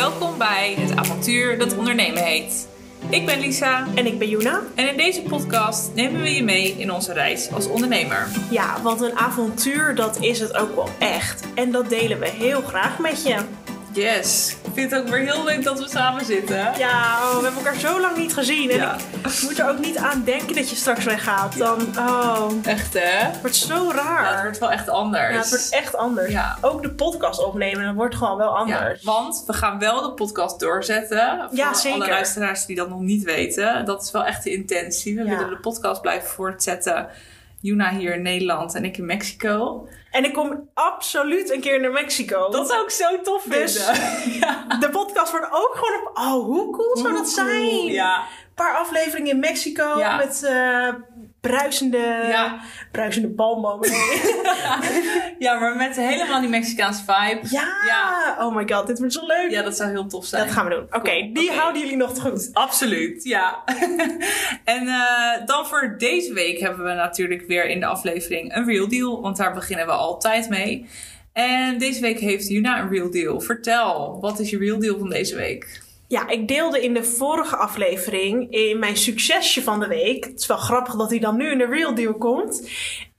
Welkom bij het avontuur dat ondernemen heet. Ik ben Lisa En ik ben Juna. en in deze podcast nemen we je mee in onze reis als ondernemer. Ja, want een avontuur, dat is het ook wel echt. En dat delen we heel graag met je. Yes, ik vind het ook weer heel leuk dat we samen zitten. Ja, oh, we hebben elkaar zo lang niet gezien. En Ja. ik moet er ook niet aan denken dat je straks weggaat. Dan, oh, Echt hè? het wordt zo Ja, raar. het wordt wel echt anders. Ja, het wordt echt anders. Ja. Ook de podcast opnemen, dat wordt gewoon wel anders. want we gaan wel de podcast doorzetten. Voor Ja, zeker. alle luisteraars die dat nog niet weten. Dat is wel echt de intentie. We willen de podcast blijven voortzetten. Juna hier in Nederland en ik in Mexico. En ik kom absoluut een keer naar Mexico. Dat zou ik zo tof Dus- vinden. ja. De podcast wordt ook gewoon op... Oh, hoe cool zou Hoe dat cool. zijn? Ja. Een paar afleveringen in Mexico Ja. met eh, bruisende, Ja. bruisende ja, maar met helemaal die Mexicaanse vibe. Ja. Ja. oh my god, dit wordt zo leuk. Ja, dat zou heel tof zijn. dat gaan we doen. Oké, Cool. die houden jullie nog goed. Absoluut, ja. en eh, dan voor deze week hebben we natuurlijk weer in de aflevering een real deal. Want daar beginnen we altijd mee. En deze week heeft Juna een real deal. Vertel, wat is je real deal van deze week? Ja, ik deelde in de vorige aflevering in mijn succesje van de week. Het is wel grappig dat hij dan nu in de real deal komt.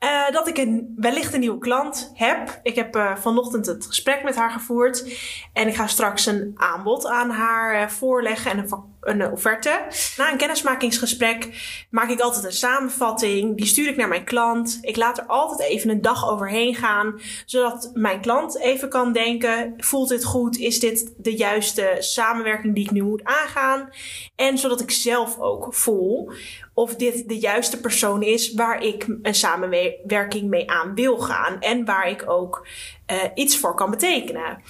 Eh, dat ik een, wellicht een nieuwe klant heb. Ik heb eh, vanochtend het gesprek met haar gevoerd. En ik ga straks een aanbod aan haar eh, voorleggen en een, een offerte. Na een kennismakingsgesprek maak ik altijd een samenvatting. Die stuur ik naar mijn klant. Ik laat er altijd even een dag overheen gaan. Zodat mijn klant even kan denken: voelt dit goed? Is dit de juiste samenwerking die ik nu moet aangaan? En zodat ik zelf ook voel of dit de juiste persoon is waar ik een samenwerking mee aan wil gaan. En waar ik ook eh, iets voor kan betekenen.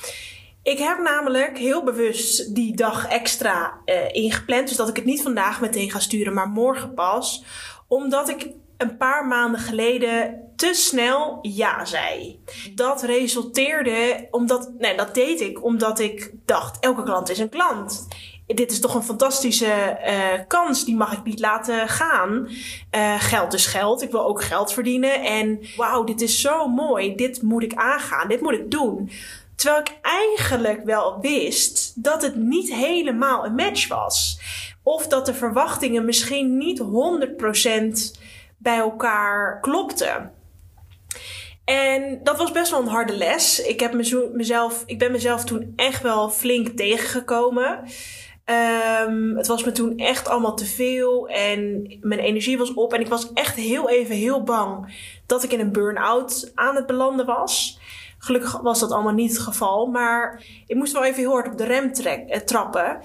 Ik heb namelijk heel bewust die dag extra eh, ingepland. Dus dat ik het niet vandaag meteen ga sturen, maar morgen pas. Omdat ik een paar maanden geleden te snel ja zei. Dat resulteerde omdat, nee, dat deed ik omdat ik dacht: elke klant is een klant. Dit is toch een fantastische eh, kans, die mag ik niet laten gaan. Eh, geld is geld, ik wil ook geld verdienen. En wauw, dit is zo mooi, dit moet ik aangaan, dit moet ik doen. Terwijl ik eigenlijk wel wist dat het niet helemaal een match was. Of dat de verwachtingen misschien niet 100% bij elkaar klopten. En dat was best wel een harde les. Ik, heb mezelf, ik ben mezelf toen echt wel flink tegengekomen. Ehm, het was me toen echt allemaal te veel en mijn energie was op. En ik was echt heel even heel bang dat ik in een burn-out aan het belanden was. Gelukkig was dat allemaal niet het geval. Maar ik moest wel even heel hard op de rem eh, trappen.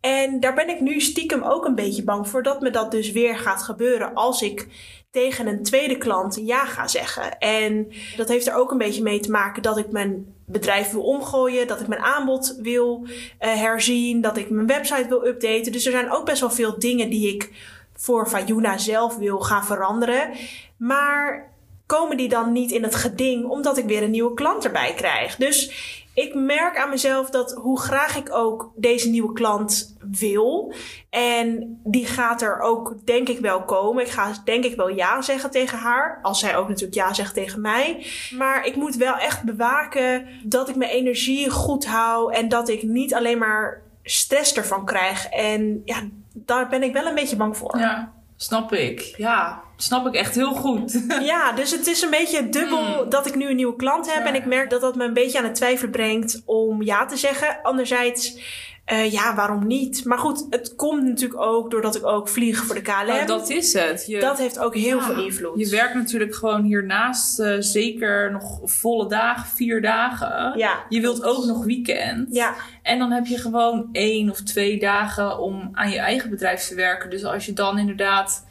En daar ben ik nu stiekem ook een beetje bang voor dat me dat dus weer gaat gebeuren als ik tegen een tweede klant ja ga zeggen. En dat heeft er ook een beetje mee te maken dat ik mijn bedrijf wil omgooien, dat ik mijn aanbod wil eh, herzien, dat ik mijn website wil updaten. Dus er zijn ook best wel veel dingen die ik voor Fayuna zelf wil gaan veranderen. Maar komen die dan niet in het geding omdat ik weer een nieuwe klant erbij krijg. Dus ik merk aan mezelf dat hoe graag ik ook deze nieuwe klant wil. En die gaat er ook denk ik wel komen. Ik ga denk ik wel ja zeggen tegen haar. Als zij ook natuurlijk ja zegt tegen mij. Maar ik moet wel echt bewaken dat ik mijn energie goed hou. En dat ik niet alleen maar stress ervan krijg. En ja, daar ben ik wel een beetje bang voor. Ja, snap ik. Ja, snap ik echt heel goed. Ja, dus het is een beetje dubbel Hmm. dat ik nu een nieuwe klant heb. Ja. En ik merk dat dat me een beetje aan het twijfelen brengt om ja te zeggen. Anderzijds, eh, ja, waarom niet? Maar goed, het komt natuurlijk ook doordat ik ook vlieg voor de KLM. Nou, dat is het. Je, Dat heeft ook heel Ja, veel invloed. Je werkt natuurlijk gewoon hiernaast eh, zeker nog volle dagen, vier dagen. Ja. Je wilt ook nog weekend. Ja, En dan heb je gewoon één of twee dagen om aan je eigen bedrijf te werken. Dus als je dan inderdaad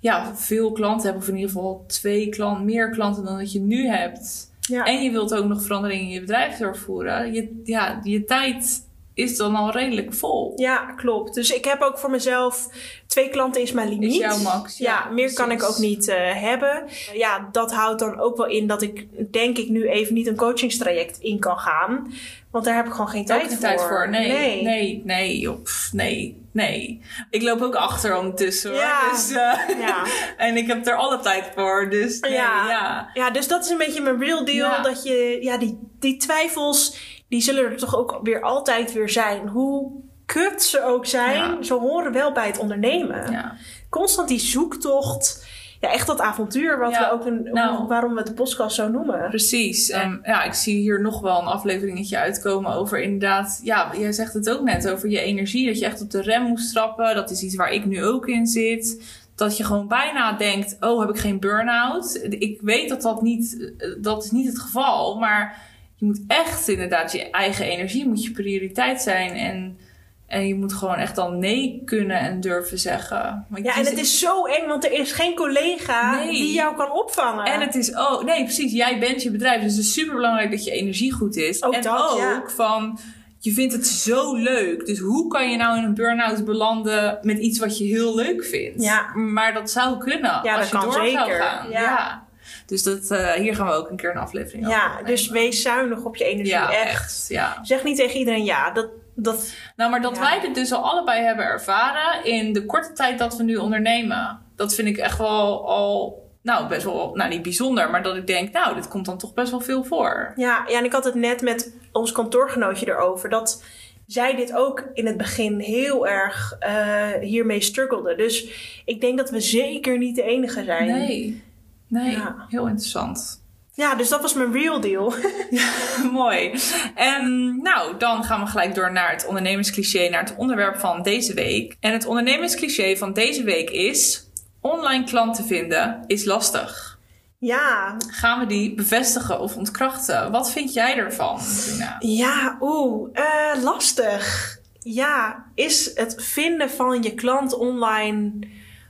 ja, veel klanten hebt, of in ieder geval twee klanten, meer klanten dan dat je nu hebt. ja. En je wilt ook nog veranderingen in je bedrijf doorvoeren. Je, ja, je tijd is dan al redelijk vol. ja, klopt. Dus ik heb ook voor mezelf twee klanten is mijn limiet. Is jouw max, Ja, ja, meer kan ik ook niet eh, hebben. Ja, dat houdt dan ook wel in dat ik denk ik nu even niet een coachingstraject in kan gaan. Want daar heb ik gewoon geen Ook tijd geen voor. tijd voor. Nee, nee, nee, joh, pff, nee, nee. Ik loop ook achter ondertussen hoor. Ja. Dus, eh, Ja. en ik heb er alle tijd voor. Dus nee, Ja. ja. Ja, dus dat is een beetje mijn real deal. Dat je, ja, die, die twijfels, die zullen er toch ook weer altijd weer zijn. Hoe kut ze ook zijn, Ja. ze horen wel bij het ondernemen. Ja. Constant die zoektocht. Ja, echt dat avontuur wat Ja, we ook een, nou. waarom we de podcast zo noemen. Precies. En ja, ik zie hier nog wel een afleveringetje uitkomen over inderdaad... Ja, jij zegt het ook net over je energie. Dat je echt op de rem moest trappen. Dat is iets waar ik nu ook in zit. Dat je gewoon bijna denkt... Oh, heb ik geen burn-out? Ik weet dat dat niet... Dat is niet het geval. Maar je moet echt inderdaad je eigen energie... Moet je prioriteit zijn. En, en je moet gewoon echt dan nee kunnen en durven zeggen. Want Ja, en het is zo eng, want er is geen collega Nee. die jou kan opvangen. En het is oh nee, precies. Jij bent je bedrijf. Dus het is super belangrijk dat je energie goed is. Ook en dat, ook ja. van je vindt het zo leuk. Dus hoe kan je nou in een burn-out belanden met iets wat je heel leuk vindt? Ja. Maar dat zou kunnen. Ja, als dat je kan door zou zeker. gaan. Ja. Dus dat, eh, hier gaan we ook een keer een aflevering over ja, dus wees zuinig op je energie. ja, echt. echt. Ja. Zeg niet tegen iedereen ja. Dat, dat, Nou, maar dat Ja. wij dit dus al allebei hebben ervaren in de korte tijd dat we nu ondernemen. Dat vind ik echt wel al, nou best wel, nou niet bijzonder, maar dat ik denk, nou, dit komt dan toch best wel veel voor. ja, ja, en ik had het net met ons kantoorgenootje erover. Dat zij dit ook in het begin heel erg eh, hiermee struggelde. Dus ik denk dat we zeker niet de enige zijn. Nee, nee, Ja. heel interessant. Ja, dus dat was mijn real deal. Mooi. En nou, dan gaan we gelijk door naar het ondernemerscliché, naar het onderwerp van deze week. En het ondernemerscliché van deze week is: online klanten vinden is lastig. ja, Gaan we die bevestigen of ontkrachten? Wat vind jij ervan, Bruna? Ja, oeh, eh, lastig. Ja, is het vinden van je klant online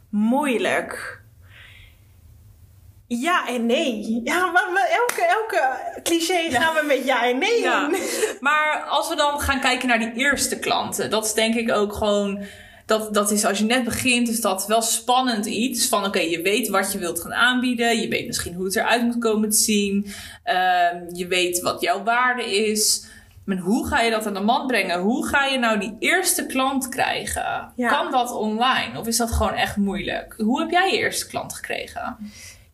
moeilijk? Ja en nee. Ja, maar elke, elke cliché gaan we met ja en nee Ja. in. Maar als we dan gaan kijken naar die eerste klanten, dat is denk ik ook gewoon. Dat, dat is als je net begint, is dat wel spannend iets. Van oké, je weet wat je wilt gaan aanbieden. Je weet misschien hoe het eruit moet komen te zien. Ehm, je weet wat jouw waarde is. Maar hoe ga je dat aan de man brengen? Hoe ga je nou die eerste klant krijgen? Ja. Kan dat online? Of is dat gewoon echt moeilijk? Hoe heb jij je eerste klant gekregen?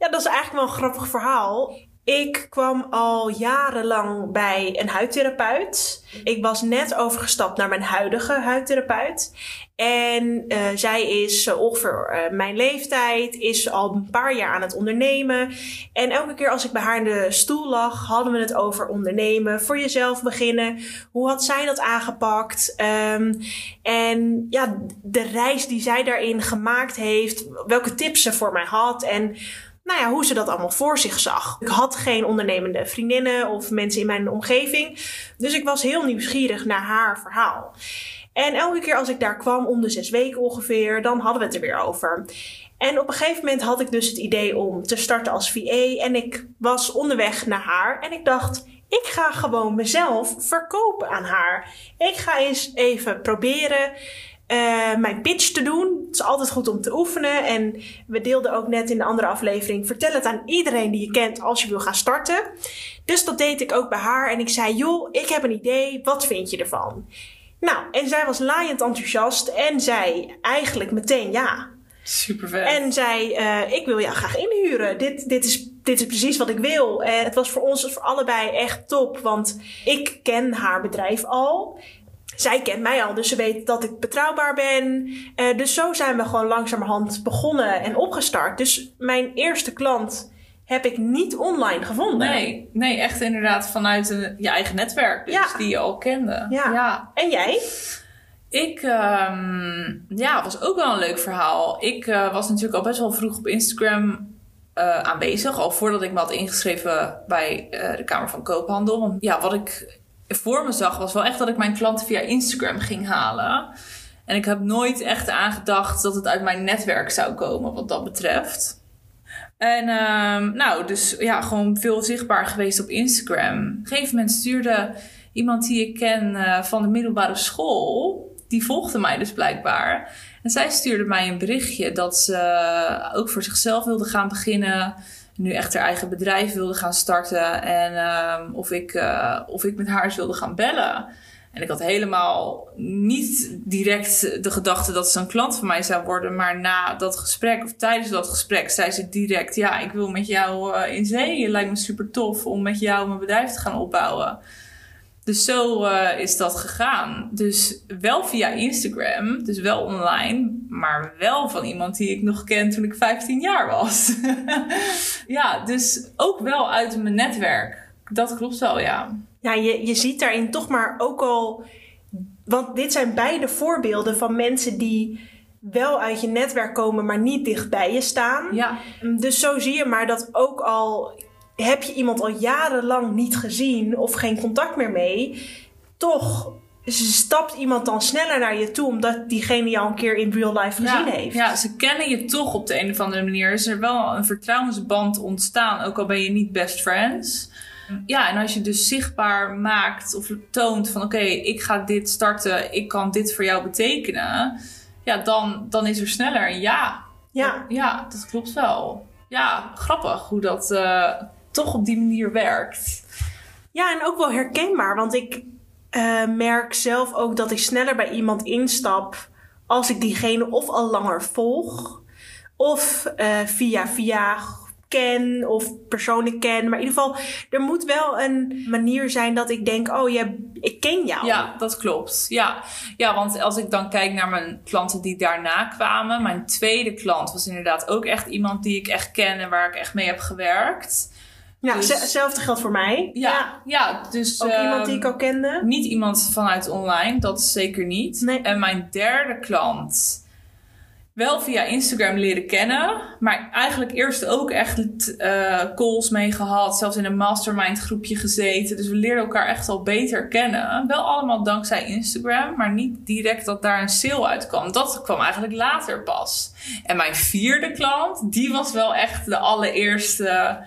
Ja, dat is eigenlijk wel een grappig verhaal. Ik kwam al jarenlang bij een huidtherapeut. Ik was net overgestapt naar mijn huidige huidtherapeut. En eh, zij is eh, ongeveer eh, mijn leeftijd, is al een paar jaar aan het ondernemen. En elke keer als ik bij haar in de stoel lag, hadden we het over ondernemen, voor jezelf beginnen. Hoe had zij dat aangepakt? Ehm, en ja, de reis die zij daarin gemaakt heeft, welke tips ze voor mij had. En nou ja, hoe ze dat allemaal voor zich zag. Ik had geen ondernemende vriendinnen of mensen in mijn omgeving. Dus ik was heel nieuwsgierig naar haar verhaal. En elke keer als ik daar kwam, om de zes weken ongeveer, dan hadden we het er weer over. En op een gegeven moment had ik dus het idee om te starten als VA. En ik was onderweg naar haar. En ik dacht, ik ga gewoon mezelf verkopen aan haar. Ik ga eens even proberen eh, mijn pitch te doen. Het is altijd goed om te oefenen. En we deelden ook net in de andere aflevering: vertel het aan iedereen die je kent als je wil gaan starten. Dus dat deed ik ook bij haar. En ik zei: Joh, ik heb een idee. Wat vind je ervan? Nou, en zij was laaiend enthousiast en zei eigenlijk meteen ja. Super vet. En zei: eh, Ik wil jou graag inhuren. Dit, dit, is, dit is precies wat ik wil. En het was voor ons voor allebei echt top, want ik ken haar bedrijf al. Zij kent mij al, dus ze weet dat ik betrouwbaar ben. Eh, dus zo zijn we gewoon langzamerhand begonnen en opgestart. Dus mijn eerste klant heb ik niet online gevonden. Nee, nee, echt inderdaad vanuit een, je eigen netwerk, dus Ja. die je al kende. Ja. En jij? Ik, ehm, ja, was ook wel een leuk verhaal. Ik eh, was natuurlijk al best wel vroeg op Instagram eh, aanwezig, al voordat ik me had ingeschreven bij de Kamer van Koophandel. Want ja, wat ik voor me zag was wel echt dat ik mijn klanten via Instagram ging halen. En ik heb nooit echt aangedacht dat het uit mijn netwerk zou komen, wat dat betreft. En ehm, nou, dus ja, gewoon veel zichtbaar geweest op Instagram. Op een gegeven moment stuurde iemand die ik ken eh, van de middelbare school, die volgde mij dus blijkbaar. En zij stuurde mij een berichtje dat ze ook voor zichzelf wilde gaan beginnen. Nu echt haar eigen bedrijf wilde gaan starten. En ehm, of, ik, eh, of ik met haar eens wilde gaan bellen. En ik had helemaal niet direct de gedachte dat ze een klant van mij zou worden. Maar na dat gesprek, of tijdens dat gesprek, zei ze direct: Ja, ik wil met jou eh, in zee. Het lijkt me super tof om met jou mijn bedrijf te gaan opbouwen. Dus zo uh, is dat gegaan. Dus wel via Instagram, dus wel online, maar wel van iemand die ik nog ken toen ik 15 jaar was. ja, dus ook wel uit mijn netwerk. Dat klopt wel, ja. Ja, je, je ziet daarin toch maar ook al. Want dit zijn beide voorbeelden van mensen die wel uit je netwerk komen, maar niet dicht bij je staan. Ja. Dus zo zie je maar dat ook al heb je iemand al jarenlang niet gezien of geen contact meer mee, toch stapt iemand dan sneller naar je toe omdat diegene jou een keer in real life gezien heeft. Ja, ze kennen je toch op de een of andere manier. Is er wel een vertrouwensband ontstaan, ook al ben je niet best friends. Ja, en als je dus zichtbaar maakt of toont van oké, ik ga dit starten, ik kan dit voor jou betekenen. Ja, dan, dan is er sneller een ja. Ja. Ja, dat klopt wel. Ja, grappig hoe dat uh, toch op die manier werkt. Ja, en ook wel herkenbaar, want ik uh, merk zelf ook dat ik sneller bij iemand instap als ik diegene of al langer volg, of uh, via via ken of persoonlijk ken. Maar in ieder geval, er moet wel een manier zijn dat ik denk: oh ja, ik ken jou. Ja, dat klopt. Ja. ja, want als ik dan kijk naar mijn klanten die daarna kwamen, mijn tweede klant was inderdaad ook echt iemand die ik echt ken en waar ik echt mee heb gewerkt. Ja, dus, hetzelfde geldt voor mij. Ja, ja. dus... Ook uh, iemand die ik al kende? Niet iemand vanuit online, dat zeker niet. Nee. En mijn derde klant, wel via Instagram leren kennen. Maar eigenlijk eerst ook echt uh, calls mee gehad. Zelfs in een mastermind groepje gezeten. Dus we leerden elkaar echt al beter kennen. Wel allemaal dankzij Instagram. Maar niet direct dat daar een sale uitkwam. Dat kwam eigenlijk later pas. En mijn vierde klant, die was wel echt de allereerste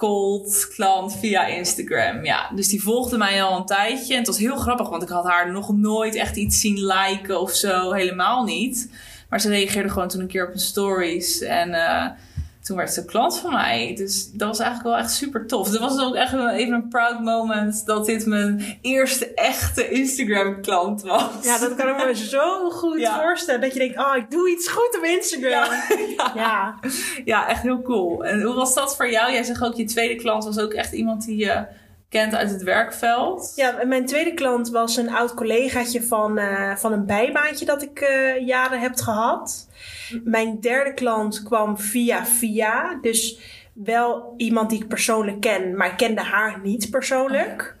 cold klant via Instagram. Ja, dus die volgde mij al een tijdje. En het was heel grappig, want ik had haar nog nooit echt iets zien liken of zo. Helemaal niet. Maar ze reageerde gewoon toen een keer op mijn stories. En uh, toen werd ze klant van mij. Dus dat was eigenlijk wel echt super tof. Dat was ook echt even een proud moment dat dit mijn eerste echte Instagram klant was. Ja, dat kan ik me zo goed ja. voorstellen. Dat je denkt, oh, ik doe iets goed op Instagram. Ja. ja. Ja. ja, echt heel cool. En hoe was dat voor jou? Jij zegt ook, je tweede klant was ook echt iemand die je kent uit het werkveld. Ja, mijn tweede klant was een oud collegaatje van, uh, van een bijbaantje dat ik uh, jaren heb gehad. Mijn derde klant kwam via via. Dus wel iemand die ik persoonlijk ken, maar ik kende haar niet persoonlijk.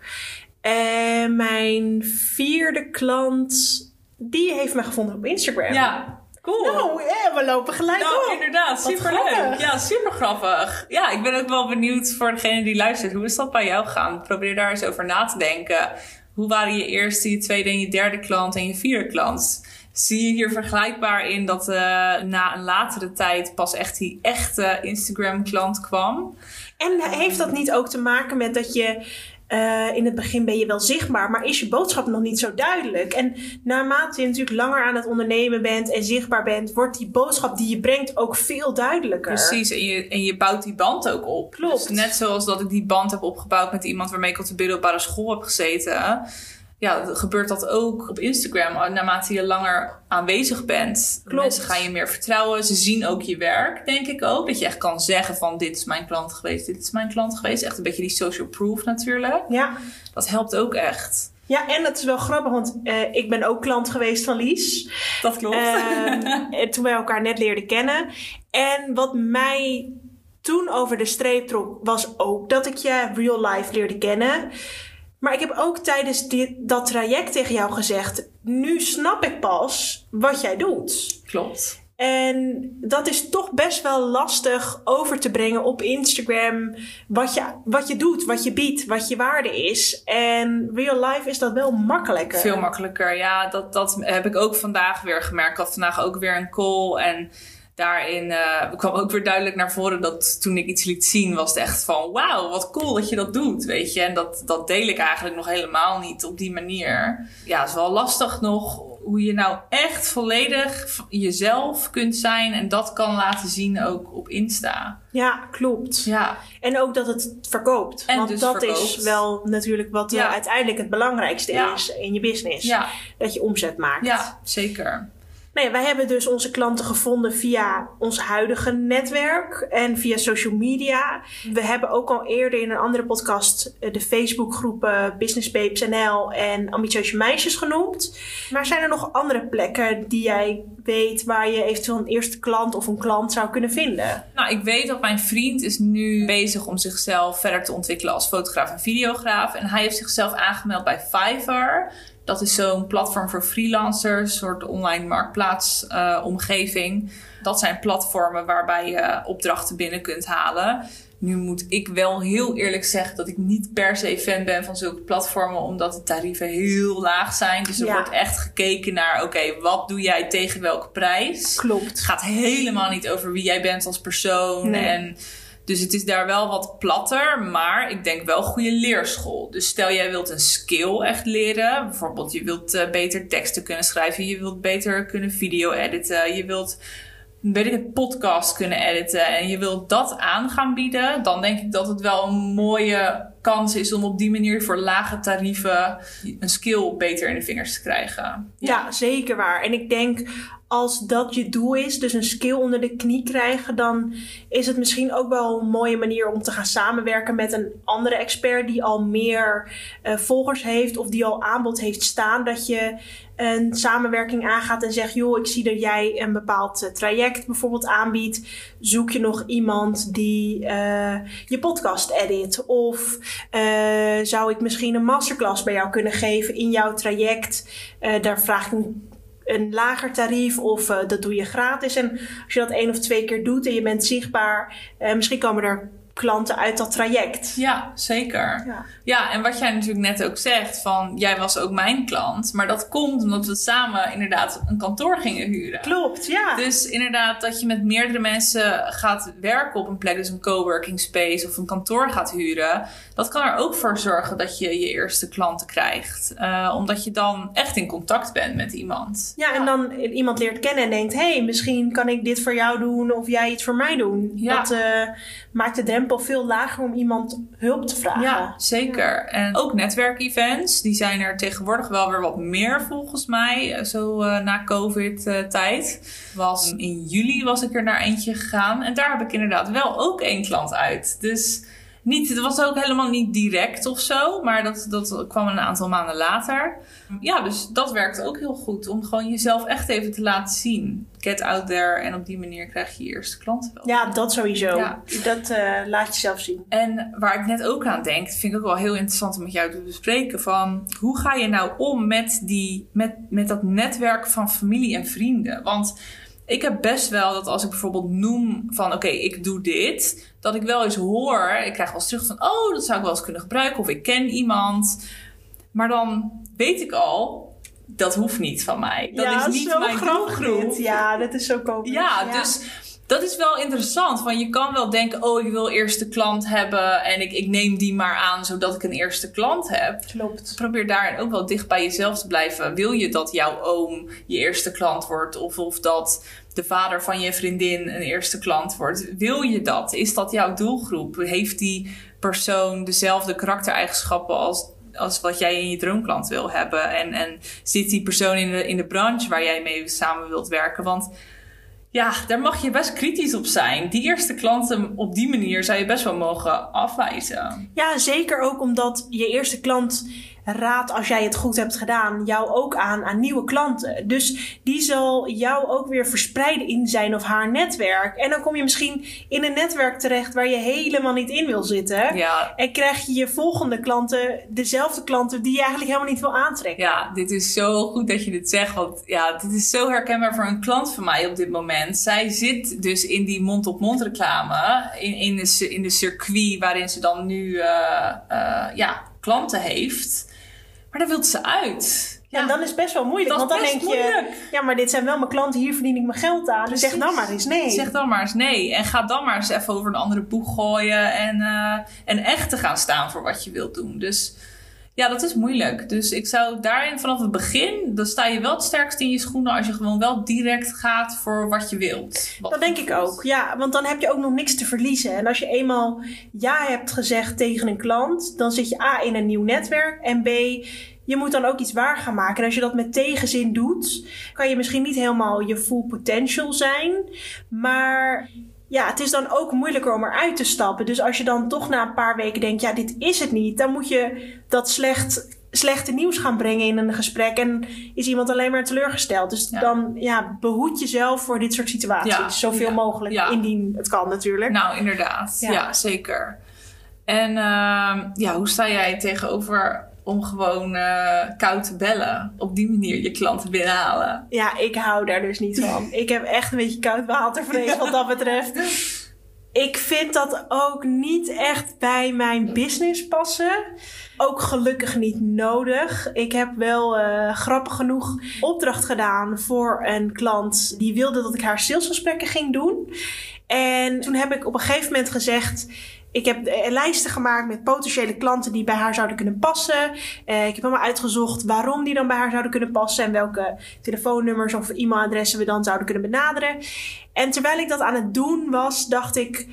En mijn vierde klant, die heeft me gevonden op Instagram. Ja, Cool. Nou, we lopen gelijk nou, op. inderdaad. Superleuk. Ja, super grappig. Ja, ik ben ook wel benieuwd voor degene die luistert. Hoe is dat bij jou gegaan? Probeer daar eens over na te denken. Hoe waren je eerste, je tweede en je derde klant en je vierde klant? Zie je hier vergelijkbaar in dat uh, na een latere tijd pas echt die echte Instagram-klant kwam? En heeft dat niet ook te maken met dat je uh, in het begin ben je wel zichtbaar, maar is je boodschap nog niet zo duidelijk. En naarmate je natuurlijk langer aan het ondernemen bent en zichtbaar bent, wordt die boodschap die je brengt ook veel duidelijker. Precies, en je, en je bouwt die band ook op. Klopt. Dus net zoals dat ik die band heb opgebouwd met iemand waarmee ik op de middelbare school heb gezeten ja, gebeurt dat ook op Instagram. Naarmate je langer aanwezig bent, Klopt. mensen gaan je meer vertrouwen. Ze zien ook je werk, denk ik ook. Dat je echt kan zeggen van dit is mijn klant geweest, dit is mijn klant geweest. Echt een beetje die social proof natuurlijk. Ja. Dat helpt ook echt. Ja, en het is wel grappig, want uh, ik ben ook klant geweest van Lies. Dat klopt. Uh, toen wij elkaar net leerden kennen. En wat mij toen over de streep trok, was ook dat ik je real life leerde kennen. Maar ik heb ook tijdens dit, dat traject tegen jou gezegd: nu snap ik pas wat jij doet. Klopt. En dat is toch best wel lastig over te brengen op Instagram. Wat je, wat je doet, wat je biedt, wat je waarde is. En real life is dat wel makkelijker. Veel makkelijker, ja. Dat, dat heb ik ook vandaag weer gemerkt. Ik had vandaag ook weer een call. En daarin uh, kwam ook weer duidelijk naar voren dat toen ik iets liet zien, was het echt van wauw, wat cool dat je dat doet, weet je. En dat, dat deel ik eigenlijk nog helemaal niet op die manier. Ja, het is wel lastig nog hoe je nou echt volledig jezelf kunt zijn en dat kan laten zien ook op Insta. Ja, klopt. Ja. En ook dat het verkoopt. En Want dus dat verkoopt. is wel natuurlijk wat Ja. uh, uiteindelijk het belangrijkste Ja. is in je business. Ja, Dat je omzet maakt. ja zeker. Nee, wij hebben dus onze klanten gevonden via ons huidige netwerk en via social media. We hebben ook al eerder in een andere podcast eh, de Facebookgroepen Business Babes NL en Ambitieuze Meisjes genoemd. Maar zijn er nog andere plekken die jij weet waar je eventueel een eerste klant of een klant zou kunnen vinden? Nou, ik weet dat mijn vriend is nu bezig om zichzelf verder te ontwikkelen als fotograaf en videograaf. En hij heeft zichzelf aangemeld bij Fiverr. Dat is zo'n platform voor freelancers, een soort online marktplaatsomgeving. Uh, dat zijn platformen waarbij je opdrachten binnen kunt halen. Nu moet ik wel heel eerlijk zeggen dat ik niet per se fan ben van zulke platformen, omdat de tarieven heel laag zijn. Dus er Ja. wordt echt gekeken naar, oké, wat doe jij tegen welke prijs? Klopt. Het gaat helemaal niet over wie jij bent als persoon. Nee. En dus het is daar wel wat platter, maar ik denk wel goede leerschool. Dus stel jij wilt een skill echt leren. Bijvoorbeeld je wilt eh, beter teksten kunnen schrijven. Je wilt beter kunnen video editen. Je wilt weet ik het, podcast kunnen editen. En je wilt dat aan gaan bieden. Dan denk ik dat het wel een mooie kans is om op die manier voor lage tarieven een skill beter in de vingers te krijgen. Ja, zeker waar. En ik denk als dat je doel is, dus een skill onder de knie krijgen, dan is het misschien ook wel een mooie manier om te gaan samenwerken met een andere expert die al meer eh, volgers heeft of die al aanbod heeft staan. Dat je een samenwerking aangaat en zegt: Joh, ik zie dat jij een bepaald eh, traject bijvoorbeeld aanbiedt. Zoek je nog iemand die eh, je podcast edit? Of zou ik misschien een masterclass bij jou kunnen geven in jouw traject? Daar vraag ik een een lager tarief of eh, dat doe je gratis. En als je dat één of twee keer doet en je bent zichtbaar, eh, misschien komen er klanten uit dat traject. Ja, zeker. Ja. Ja, en wat jij natuurlijk net ook zegt, van jij was ook mijn klant. Maar dat komt omdat we samen inderdaad een kantoor gingen huren. Klopt, ja. Dus inderdaad, dat je met meerdere mensen gaat werken op een plek, dus een coworking space of een kantoor gaat huren, dat kan er ook voor zorgen dat je je eerste klanten krijgt. Eh, omdat je dan echt in contact bent met iemand. Ja, en dan iemand leert kennen en denkt: hé, hey, misschien kan ik dit voor jou doen of jij iets voor mij doen. Ja. Dat eh, maakt de drempel veel lager om iemand hulp te vragen. Ja, zeker. En ook netwerkevents, die zijn er tegenwoordig wel weer wat meer volgens mij. eh, Zo eh, na COVID-tijd. Was in juli was ik er naar eentje gegaan. En daar heb ik inderdaad wel ook één klant uit. Dus niet, het was ook helemaal niet direct of zo. Maar dat, dat kwam een aantal maanden later. Ja, dus dat werkt ook heel goed. Om gewoon jezelf echt even te laten zien. Get out there. En op die manier krijg je je eerste klanten wel. Ja, dat sowieso. Ja. Dat eh, laat je zelf zien. En waar ik net ook aan denk, vind ik ook wel heel interessant om met jou te bespreken. Van hoe ga je nou om met, die, met, met dat netwerk van familie en vrienden? Want ik heb best wel dat als ik bijvoorbeeld noem van oké, ik doe dit. Dat ik wel eens hoor, ik krijg wel eens terug van oh, dat zou ik wel eens kunnen gebruiken. Of ik ken iemand. Maar dan weet ik al, dat hoeft niet van mij. Dat ja, is niet zo mijn doelgroep. Ja, dat is zo komisch. Ja, dus dat is wel interessant. Want je kan wel denken, oh, ik wil eerste klant hebben en ik, ik neem die maar aan zodat ik een eerste klant heb. Klopt. Probeer daarin ook wel dicht bij jezelf te blijven. Wil je dat jouw oom je eerste klant wordt? Of, of dat de vader van je vriendin een eerste klant wordt? Wil je dat? Is dat jouw doelgroep? Heeft die persoon dezelfde karaktereigenschappen als als wat jij in je droomklant wil hebben. En, en zit die persoon in de, in de branche waar jij mee samen wilt werken? Want ja, daar mag je best kritisch op zijn. Die eerste klanten op die manier zou je best wel mogen afwijzen. Ja, zeker ook omdat je eerste klant raadt, als jij het goed hebt gedaan, jou ook aan aan nieuwe klanten. Dus die zal jou ook weer verspreiden in zijn of haar netwerk. En dan kom je misschien in een netwerk terecht waar je helemaal niet in wil zitten. Ja, En krijg je je volgende klanten dezelfde klanten die je eigenlijk helemaal niet wil aantrekken. ja, dit is zo goed dat je dit zegt. Want ja, dit is zo herkenbaar voor een klant van mij op dit moment. Zij zit dus in die mond-op-mond reclame. In, in, de, in de circuit waarin ze dan nu eh, eh, ja, klanten heeft. Maar daar wil ze uit. Ja, en dan is het best wel moeilijk. Want dan denk je, moeilijk. ja, maar dit zijn wel mijn klanten, hier verdien ik mijn geld aan. Dus zeg dan maar eens nee. Zeg dan maar eens nee. En ga dan maar eens even over een andere boeg gooien. En, eh, en echt te gaan staan voor wat je wilt doen. Dus ja, dat is moeilijk. Dus ik zou daarin vanaf het begin, dan sta je wel het sterkst in je schoenen als je gewoon wel direct gaat voor wat je wilt. Wat Dat denk ik ook, ja. Want dan heb je ook nog niks te verliezen. En als je eenmaal ja hebt gezegd tegen een klant, dan zit je A in een nieuw netwerk. En B, je moet dan ook iets waar gaan maken. En als je dat met tegenzin doet, kan je misschien niet helemaal je full potential zijn. Maar ja, het is dan ook moeilijker om eruit te stappen. Dus als je dan toch na een paar weken denkt, ja, dit is het niet, dan moet je dat slecht, slechte nieuws gaan brengen in een gesprek. En is iemand alleen maar teleurgesteld. Dus Ja. dan ja, behoed jezelf voor dit soort situaties. Ja. Zoveel Ja. mogelijk, indien het kan natuurlijk. Nou, inderdaad. Ja. Ja, zeker. En ehm, ja, hoe sta jij tegenover om gewoon eh, koud te bellen? Op die manier je klanten binnenhalen. Ja, ik hou daar dus niet van. Ik heb echt een beetje koud watervrees wat dat betreft. Ik vind dat ook niet echt bij mijn business passen. Ook gelukkig niet nodig. Ik heb wel eh, grappig genoeg opdracht gedaan voor een klant die wilde dat ik haar salesgesprekken ging doen. En toen heb ik op een gegeven moment gezegd. Ik heb eh, lijsten gemaakt met potentiële klanten die bij haar zouden kunnen passen. Eh, ik heb helemaal uitgezocht waarom die dan bij haar zouden kunnen passen. En welke telefoonnummers of e-mailadressen we dan zouden kunnen benaderen. En terwijl ik dat aan het doen was, dacht ik.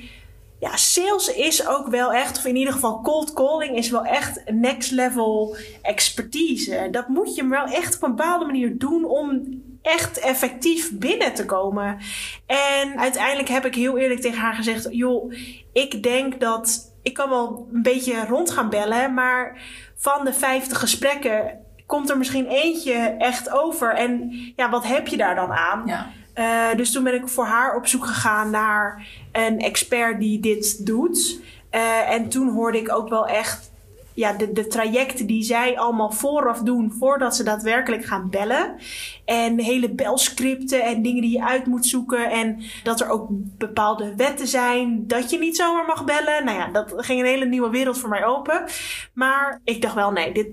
Ja, sales is ook wel echt, of in ieder geval cold calling is wel echt next level expertise. Dat moet je wel echt op een bepaalde manier doen om echt effectief binnen te komen. En uiteindelijk heb ik heel eerlijk tegen haar gezegd: joh, ik denk dat ik kan wel een beetje rond gaan bellen, maar van de 50 gesprekken komt er misschien eentje echt over. En ja, wat heb je daar dan aan? Ja. Eh, dus toen ben ik voor haar op zoek gegaan naar een expert die dit doet. Eh, en toen hoorde ik ook wel echt ja, de, de trajecten die zij allemaal vooraf doen voordat ze daadwerkelijk gaan bellen. En hele belscripten en dingen die je uit moet zoeken. En dat er ook bepaalde wetten zijn dat je niet zomaar mag bellen. Nou ja, dat ging een hele nieuwe wereld voor mij open. Maar ik dacht wel, nee, dit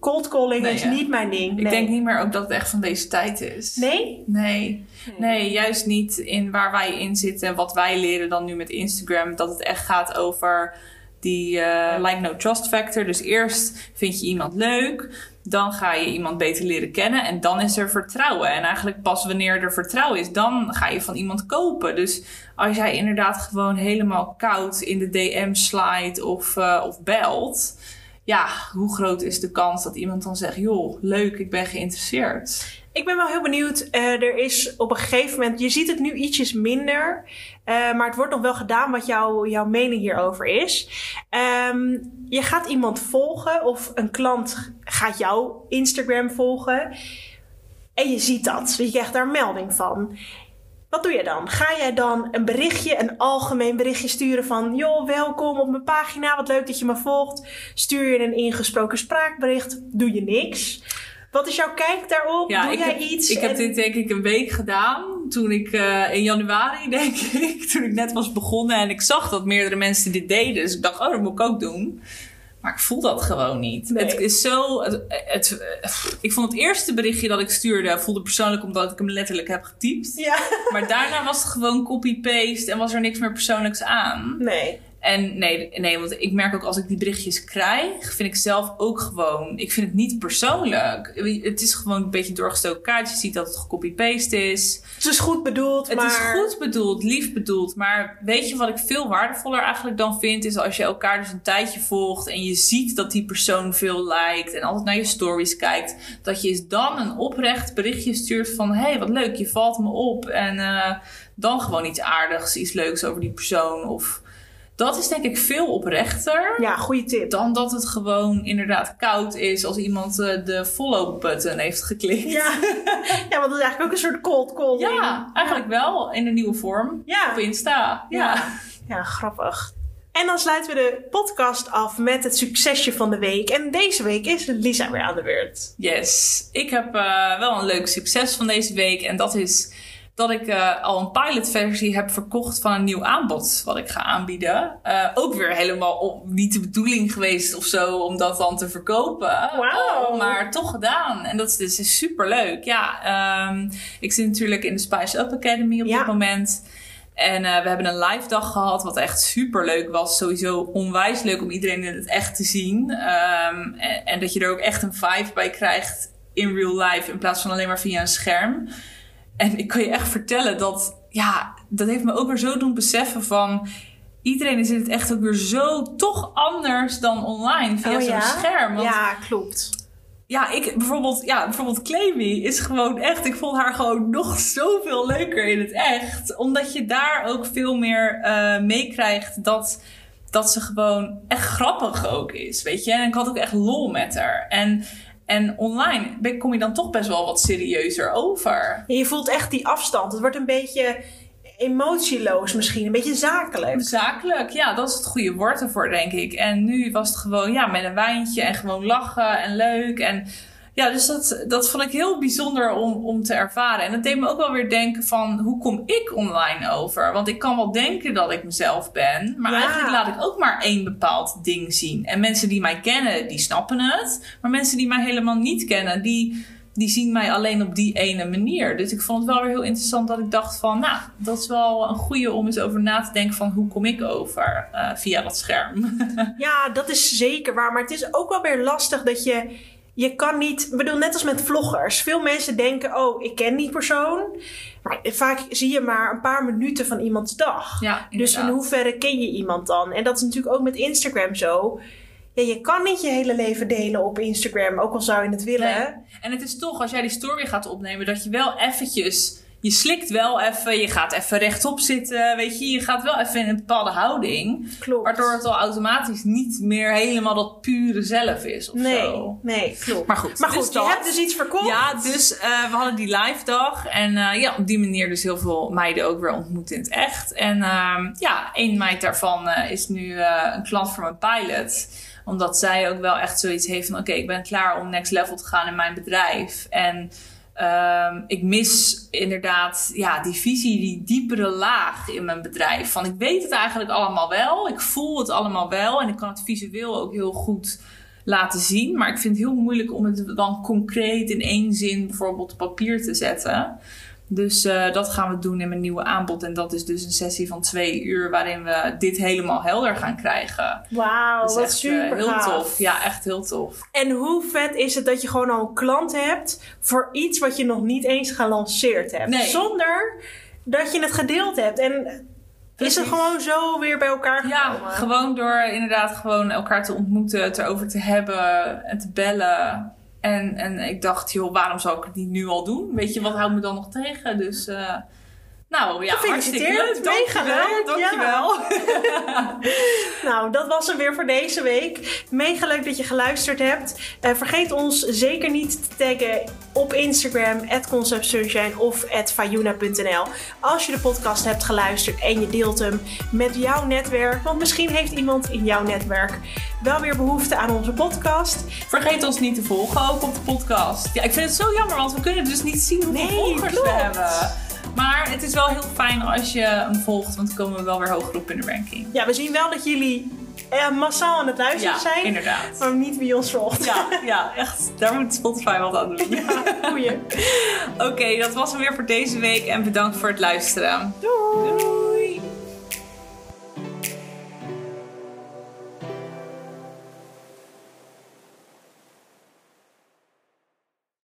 cold calling Nee, is ja. niet mijn ding. Ik denk niet meer ook dat het echt van deze tijd is. Nee? Nee. Nee, juist niet in waar wij in zitten. Wat wij leren dan nu met Instagram. Dat het echt gaat over die eh, like no trust factor. Dus eerst vind je iemand leuk. Dan ga je iemand beter leren kennen. En dan is er vertrouwen. En eigenlijk pas wanneer er vertrouwen is, dan ga je van iemand kopen. Dus als jij inderdaad gewoon helemaal koud in de DM slide of, eh, of belt. Ja, hoe groot is de kans dat iemand dan zegt: joh, leuk, ik ben geïnteresseerd. Ik ben wel heel benieuwd. Eh, er is op een gegeven moment, je ziet het nu ietsjes minder, eh, maar het wordt nog wel gedaan wat jouw mening hierover is. Ehm, je gaat iemand volgen of een klant gaat jouw Instagram volgen en je ziet dat. Je krijgt daar melding van. Wat doe je dan? Ga jij dan een berichtje, een algemeen berichtje sturen van... joh, welkom op mijn pagina, wat leuk dat je me volgt. Stuur je een ingesproken spraakbericht, doe je niks. Wat is jouw kijk daarop? doe jij heb, iets? Ik heb dit denk ik een week gedaan. Toen ik eh, in januari, denk ik, toen ik net was begonnen. En ik zag dat meerdere mensen dit deden. Dus ik dacht, oh, dat moet ik ook doen. Maar ik voel dat gewoon niet. Nee. Het is zo. Het, het- ik vond het eerste berichtje dat ik stuurde voelde persoonlijk omdat ik hem letterlijk heb getypt. Ja, Maar daarna was het gewoon copy-paste en was er niks meer persoonlijks aan. nee. En nee, nee, want ik merk ook als ik die berichtjes krijg, vind ik zelf ook gewoon, ik vind het niet persoonlijk. Het is gewoon een beetje doorgestoken kaart. Je ziet dat het gecopy-paste is. Het is goed bedoeld, Het maar... is goed bedoeld, lief bedoeld. Maar weet je wat ik veel waardevoller eigenlijk dan vind? Is als je elkaar dus een tijdje volgt en je ziet dat die persoon veel liked en altijd naar je stories kijkt. Dat je eens dan een oprecht berichtje stuurt van, hé, hey, wat leuk, je valt me op. En eh, dan gewoon iets aardigs, iets leuks over die persoon. Of dat is denk ik veel oprechter. Ja, goede tip. Dan dat het gewoon inderdaad koud is als iemand eh, de follow-button heeft geklikt. Ja. ja, want dat is eigenlijk ook een soort cold calling. Ja, eigenlijk wel in een nieuwe vorm. Ja. Op Insta. Ja. ja, grappig. En dan sluiten we de podcast af met het succesje van de week. En deze week is Lisa weer aan de beurt. Yes. Ik heb eh, wel een leuk succes van deze week. En dat is dat ik eh, al een pilotversie heb verkocht van een nieuw aanbod wat ik ga aanbieden. Eh, ook weer helemaal op, niet de bedoeling geweest of zo om dat dan te verkopen. Oh, maar toch gedaan. En dat is, dus is super leuk. Ja, ehm, ik zit natuurlijk in de Spice Up Academy op Ja. dit moment. En eh, we hebben een live dag gehad, wat echt super leuk was. Sowieso onwijs leuk om iedereen in het echt te zien. Ehm, en, en dat je er ook echt een vibe bij krijgt in real life, in plaats van alleen maar via een scherm. En ik kan je echt vertellen dat, ja, dat heeft me ook weer zo doen beseffen van. Iedereen is in het echt ook weer zo toch anders dan online via Oh zo'n ja? scherm. Want Ja, klopt. ja, ik bijvoorbeeld, ja, bijvoorbeeld Clemy is gewoon echt, ik vond haar gewoon nog zoveel leuker in het echt. Omdat je daar ook veel meer uh, meekrijgt dat, dat ze gewoon echt grappig ook is, weet je. En ik had ook echt lol met haar. En, en online kom je dan toch best wel wat serieuzer over. je voelt echt die afstand. Het wordt een beetje emotieloos misschien, een beetje zakelijk. Zakelijk, ja, dat is het goede woord ervoor, denk ik. En nu was het gewoon, ja, met een wijntje en gewoon lachen en leuk. En ja, dus dat, dat vond ik heel bijzonder om, om te ervaren. En dat deed me ook wel weer denken van, hoe kom ik online over? Want ik kan wel denken dat ik mezelf ben, maar eigenlijk laat ik ook maar één bepaald ding zien. En mensen die mij kennen, die snappen het. Maar mensen die mij helemaal niet kennen, die die zien mij alleen op die ene manier. Dus ik vond het wel weer heel interessant dat ik dacht van, nou, dat is wel een goede om eens over na te denken van hoe kom ik over uh, via dat scherm. ja, dat is zeker waar. Maar het is ook wel weer lastig dat je, je kan niet, ik bedoel net als met vloggers. Veel mensen denken, oh, ik ken die persoon. Maar vaak zie je maar een paar minuten van iemands dag. Ja, dus in hoeverre ken je iemand dan? En dat is natuurlijk ook met Instagram zo ja, je kan niet je hele leven delen op Instagram, ook al zou je het willen. En het is toch, als jij die story gaat opnemen, dat je wel eventjes... Je slikt wel even, je gaat even rechtop zitten, weet je. Je gaat wel even in een bepaalde houding. Klopt. Waardoor het al automatisch niet meer helemaal dat pure zelf is of nee, zo. Nee, klopt. Maar goed, maar goed dus je hebt dus iets verkocht. Ja, dus uh, we hadden die live dag. En uh, ja, op die manier dus heel veel meiden ook weer ontmoet in het echt. En uh, ja, één meid daarvan uh, is nu een klant voor mijn pilot omdat zij ook wel echt zoiets heeft van: oké, ik ben klaar om next level te gaan in mijn bedrijf. En um, ik mis inderdaad ja, die visie, die diepere laag in mijn bedrijf. Van ik weet het eigenlijk allemaal wel, ik voel het allemaal wel en ik kan het visueel ook heel goed laten zien. Maar ik vind het heel moeilijk om het dan concreet in één zin bijvoorbeeld op papier te zetten. Dus uh, dat gaan we doen in mijn nieuwe aanbod. En dat is dus een sessie van twee uur waarin we dit helemaal helder gaan krijgen. Wauw, wat echt, super uh, Heel tof. Ja, echt heel tof. En hoe vet is het dat je gewoon al een klant hebt voor iets wat je nog niet eens gelanceerd hebt. Nee. Zonder dat je het gedeeld hebt. En Is het gewoon zo weer bij elkaar gekomen? Ja, gewoon door inderdaad gewoon elkaar te ontmoeten, het erover te hebben en te bellen. En, en ik dacht, joh, waarom zou ik het niet nu al doen? Weet je, wat houdt me dan nog tegen? Dus uh, nou ja, hartstikke leuk. Dankjewel. Dankjewel. Ja. nou, dat was hem weer voor deze week. Mega leuk dat je geluisterd hebt. Uh, vergeet ons zeker niet te taggen op Instagram, conceptsunshine of fayuna.nl. Als je de podcast hebt geluisterd en je deelt hem met jouw netwerk. Want misschien heeft iemand in jouw netwerk wel weer behoefte aan onze podcast. Vergeet ons niet te volgen ook op de podcast. Ja, ik vind het zo jammer, want we kunnen dus niet zien hoeveel nee, volgers klopt. we hebben. Maar het is wel heel fijn als je hem volgt, want dan komen we wel weer hoger op in de ranking. Ja, we zien wel dat jullie eh, massaal aan het luisteren ja, zijn. inderdaad. Maar niet wie ons volgt. Ja, ja echt. Daar moet Spotify wat aan doen. Ja, goeie. Oké, okay, dat was hem weer voor deze week en bedankt voor het luisteren. Doei. Doei.